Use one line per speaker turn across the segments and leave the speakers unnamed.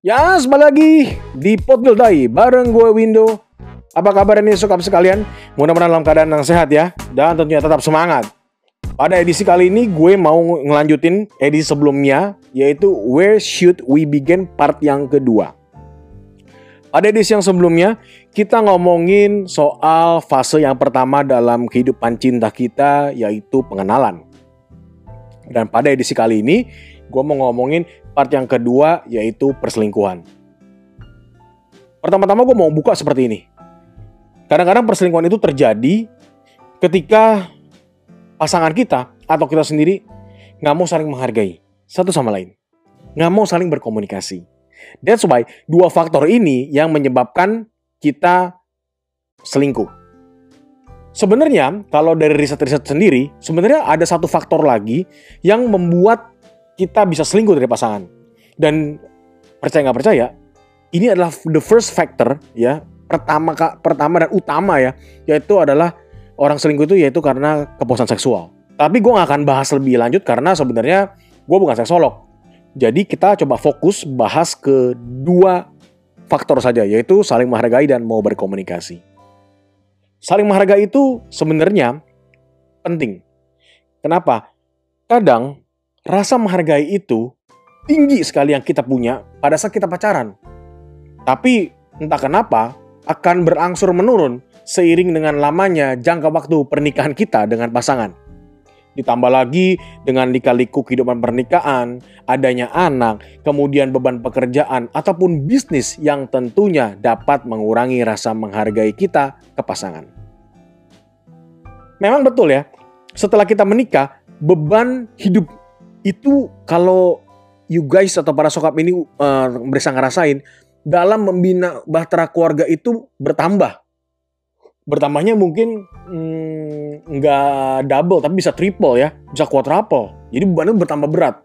Ya, kembali lagi di Dai bareng gue Windo. Apa kabar ini sokap sekalian? Mudah-mudahan dalam keadaan yang sehat ya dan tentunya tetap semangat. Pada edisi kali ini gue mau ngelanjutin edisi sebelumnya yaitu Where Should We Begin part yang kedua. Pada edisi yang sebelumnya kita ngomongin soal fase yang pertama dalam kehidupan cinta kita yaitu pengenalan. Dan pada edisi kali ini gue mau ngomongin part yang kedua yaitu perselingkuhan. Pertama-tama gue mau buka seperti ini. Kadang-kadang perselingkuhan itu terjadi ketika pasangan kita atau kita sendiri nggak mau saling menghargai satu sama lain. Nggak mau saling berkomunikasi. That's why dua faktor ini yang menyebabkan kita selingkuh. Sebenarnya kalau dari riset-riset sendiri, sebenarnya ada satu faktor lagi yang membuat kita bisa selingkuh dari pasangan. Dan percaya nggak percaya, ini adalah the first factor ya pertama pertama dan utama ya, yaitu adalah orang selingkuh itu yaitu karena kepuasan seksual. Tapi gue gak akan bahas lebih lanjut karena sebenarnya gue bukan seksolog. Jadi kita coba fokus bahas ke dua faktor saja, yaitu saling menghargai dan mau berkomunikasi. Saling menghargai itu sebenarnya penting. Kenapa? Kadang rasa menghargai itu tinggi sekali yang kita punya pada saat kita pacaran. Tapi entah kenapa akan berangsur menurun seiring dengan lamanya jangka waktu pernikahan kita dengan pasangan. Ditambah lagi dengan lika-liku kehidupan pernikahan, adanya anak, kemudian beban pekerjaan, ataupun bisnis yang tentunya dapat mengurangi rasa menghargai kita ke pasangan. Memang betul ya, setelah kita menikah, beban hidup itu kalau you guys atau para sokap ini uh, bisa ngerasain, dalam membina bahtera keluarga itu bertambah. Bertambahnya mungkin hmm, nggak hmm, double tapi bisa triple ya bisa quadruple. Jadi bebannya bertambah berat.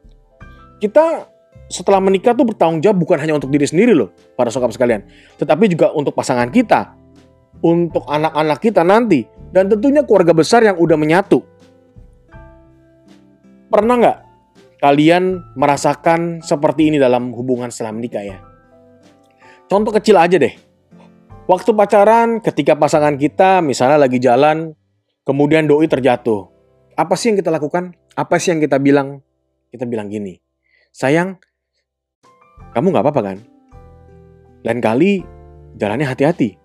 Kita setelah menikah tuh bertanggung jawab bukan hanya untuk diri sendiri loh para sokap sekalian. Tetapi juga untuk pasangan kita untuk anak-anak kita nanti dan tentunya keluarga besar yang udah menyatu. Pernah nggak kalian merasakan seperti ini dalam hubungan setelah menikah ya contoh kecil aja deh Waktu pacaran, ketika pasangan kita misalnya lagi jalan, kemudian doi terjatuh. Apa sih yang kita lakukan? Apa sih yang kita bilang? Kita bilang gini, sayang, kamu gak apa-apa kan? Lain kali jalannya hati-hati.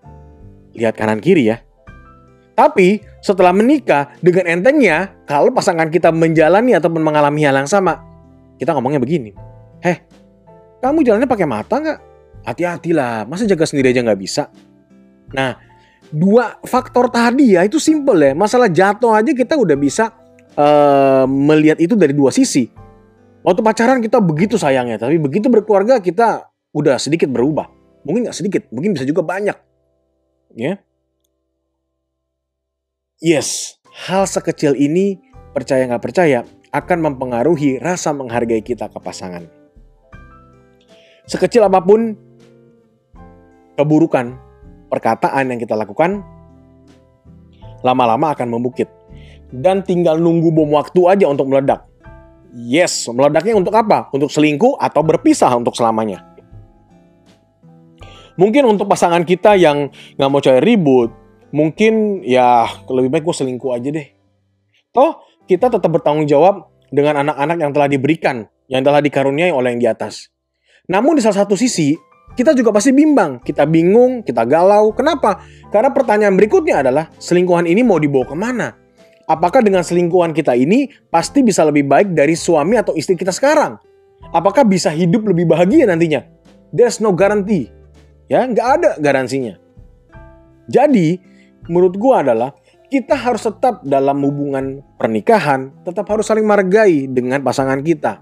Lihat kanan kiri ya. Tapi setelah menikah dengan entengnya, kalau pasangan kita menjalani ataupun mengalami hal yang sama, kita ngomongnya begini. Heh, kamu jalannya pakai mata nggak? Hati-hatilah, masa jaga sendiri aja nggak bisa? Nah, dua faktor tadi ya itu simple ya. Masalah jatuh aja kita udah bisa uh, melihat itu dari dua sisi. Waktu pacaran kita begitu sayangnya, tapi begitu berkeluarga kita udah sedikit berubah. Mungkin nggak sedikit, mungkin bisa juga banyak. Ya. Yes, hal sekecil ini percaya nggak percaya akan mempengaruhi rasa menghargai kita ke pasangan. Sekecil apa pun keburukan perkataan yang kita lakukan lama-lama akan membukit. Dan tinggal nunggu bom waktu aja untuk meledak. Yes, meledaknya untuk apa? Untuk selingkuh atau berpisah untuk selamanya. Mungkin untuk pasangan kita yang nggak mau cari ribut, mungkin ya lebih baik gue selingkuh aja deh. Toh kita tetap bertanggung jawab dengan anak-anak yang telah diberikan, yang telah dikaruniai oleh yang di atas. Namun di salah satu sisi, kita juga pasti bimbang. Kita bingung, kita galau. Kenapa? Karena pertanyaan berikutnya adalah selingkuhan ini mau dibawa ke mana? Apakah dengan selingkuhan kita ini pasti bisa lebih baik dari suami atau istri kita sekarang? Apakah bisa hidup lebih bahagia nantinya? There's no guarantee. Ya, nggak ada garansinya. Jadi, menurut gua adalah kita harus tetap dalam hubungan pernikahan, tetap harus saling menghargai dengan pasangan kita.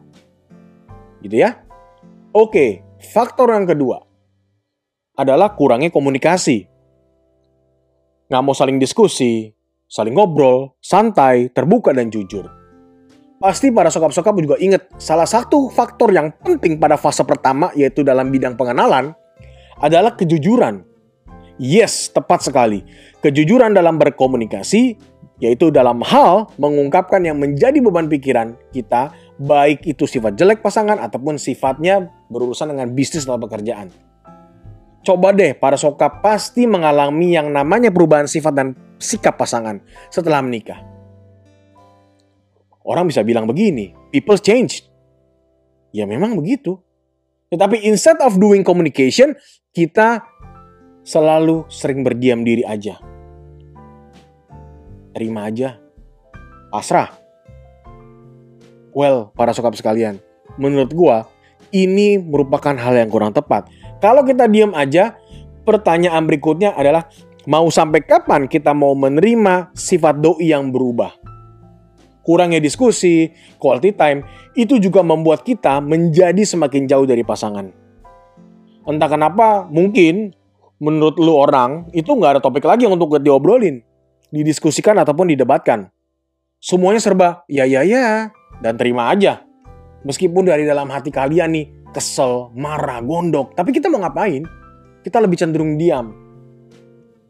Gitu ya? Oke, Faktor yang kedua adalah kurangnya komunikasi. Nggak mau saling diskusi, saling ngobrol, santai, terbuka, dan jujur. Pasti para sokap-sokap juga ingat salah satu faktor yang penting pada fase pertama yaitu dalam bidang pengenalan adalah kejujuran. Yes, tepat sekali. Kejujuran dalam berkomunikasi yaitu dalam hal mengungkapkan yang menjadi beban pikiran kita baik itu sifat jelek pasangan ataupun sifatnya berurusan dengan bisnis atau pekerjaan. Coba deh, para sokap pasti mengalami yang namanya perubahan sifat dan sikap pasangan setelah menikah. Orang bisa bilang begini, people change. Ya memang begitu. Tetapi instead of doing communication, kita selalu sering berdiam diri aja. Terima aja. Pasrah. Well, para sokap sekalian, menurut gua ini merupakan hal yang kurang tepat. Kalau kita diam aja, pertanyaan berikutnya adalah mau sampai kapan kita mau menerima sifat doi yang berubah? Kurangnya diskusi, quality time, itu juga membuat kita menjadi semakin jauh dari pasangan. Entah kenapa, mungkin menurut lu orang, itu nggak ada topik lagi untuk diobrolin, didiskusikan ataupun didebatkan. Semuanya serba ya ya ya, dan terima aja. Meskipun dari dalam hati kalian nih kesel, marah, gondok, tapi kita mau ngapain? Kita lebih cenderung diam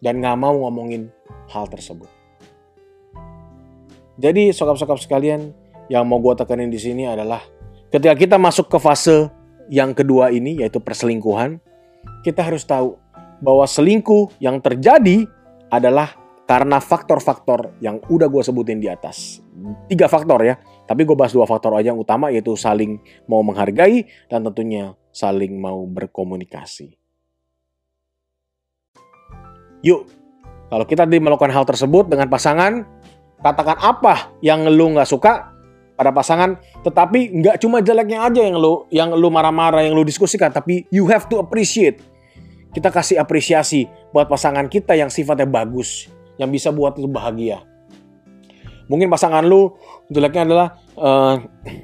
dan nggak mau ngomongin hal tersebut. Jadi sokap-sokap sekalian, yang mau gue tekanin di sini adalah ketika kita masuk ke fase yang kedua ini yaitu perselingkuhan, kita harus tahu bahwa selingkuh yang terjadi adalah karena faktor-faktor yang udah gue sebutin di atas. Tiga faktor ya. Tapi gue bahas dua faktor aja yang utama yaitu saling mau menghargai dan tentunya saling mau berkomunikasi. Yuk, kalau kita melakukan hal tersebut dengan pasangan, katakan apa yang lu nggak suka pada pasangan, tetapi nggak cuma jeleknya aja yang lu yang lu marah-marah, yang lu diskusikan, tapi you have to appreciate. Kita kasih apresiasi buat pasangan kita yang sifatnya bagus, yang bisa buat lu bahagia. Mungkin pasangan lu jeleknya adalah uh,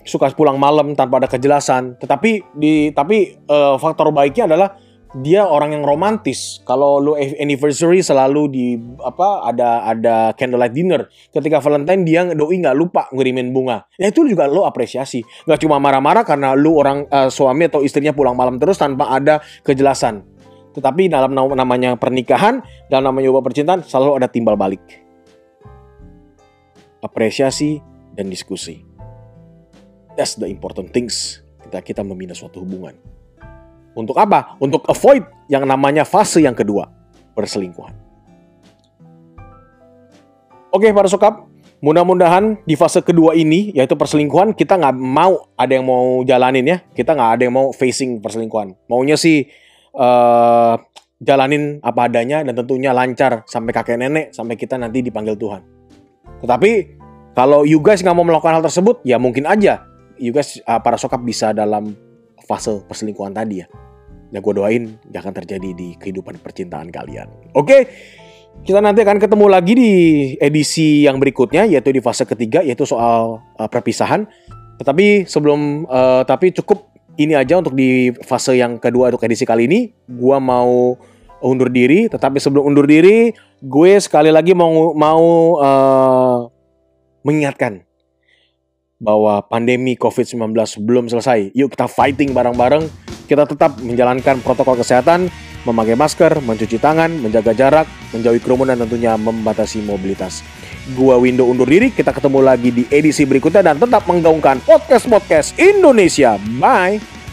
suka pulang malam tanpa ada kejelasan. Tetapi di tapi uh, faktor baiknya adalah dia orang yang romantis. Kalau lu anniversary selalu di apa ada ada candlelight dinner. Ketika Valentine dia doi nggak lupa ngirimin bunga. Ya itu juga lo apresiasi. Nggak cuma marah-marah karena lu orang uh, suami atau istrinya pulang malam terus tanpa ada kejelasan. Tetapi dalam namanya pernikahan, dalam namanya hubungan percintaan selalu ada timbal balik apresiasi, dan diskusi. That's the important things ketika kita membina suatu hubungan. Untuk apa? Untuk avoid yang namanya fase yang kedua, perselingkuhan. Oke para sokap, mudah-mudahan di fase kedua ini, yaitu perselingkuhan, kita nggak mau ada yang mau jalanin ya. Kita nggak ada yang mau facing perselingkuhan. Maunya sih uh, jalanin apa adanya dan tentunya lancar sampai kakek nenek, sampai kita nanti dipanggil Tuhan. Tetapi kalau you guys nggak mau melakukan hal tersebut, ya mungkin aja you guys uh, para sokap bisa dalam fase perselingkuhan tadi ya. Ya gue doain jangan terjadi di kehidupan percintaan kalian. Oke, kita nanti akan ketemu lagi di edisi yang berikutnya yaitu di fase ketiga yaitu soal uh, perpisahan. Tetapi sebelum uh, tapi cukup ini aja untuk di fase yang kedua untuk edisi kali ini. Gua mau undur diri, tetapi sebelum undur diri, gue sekali lagi mau mau uh, mengingatkan bahwa pandemi COVID-19 belum selesai. Yuk kita fighting bareng-bareng. Kita tetap menjalankan protokol kesehatan, memakai masker, mencuci tangan, menjaga jarak, menjauhi kerumunan tentunya membatasi mobilitas. Gua Window undur diri, kita ketemu lagi di edisi berikutnya dan tetap menggaungkan podcast-podcast Indonesia. Bye!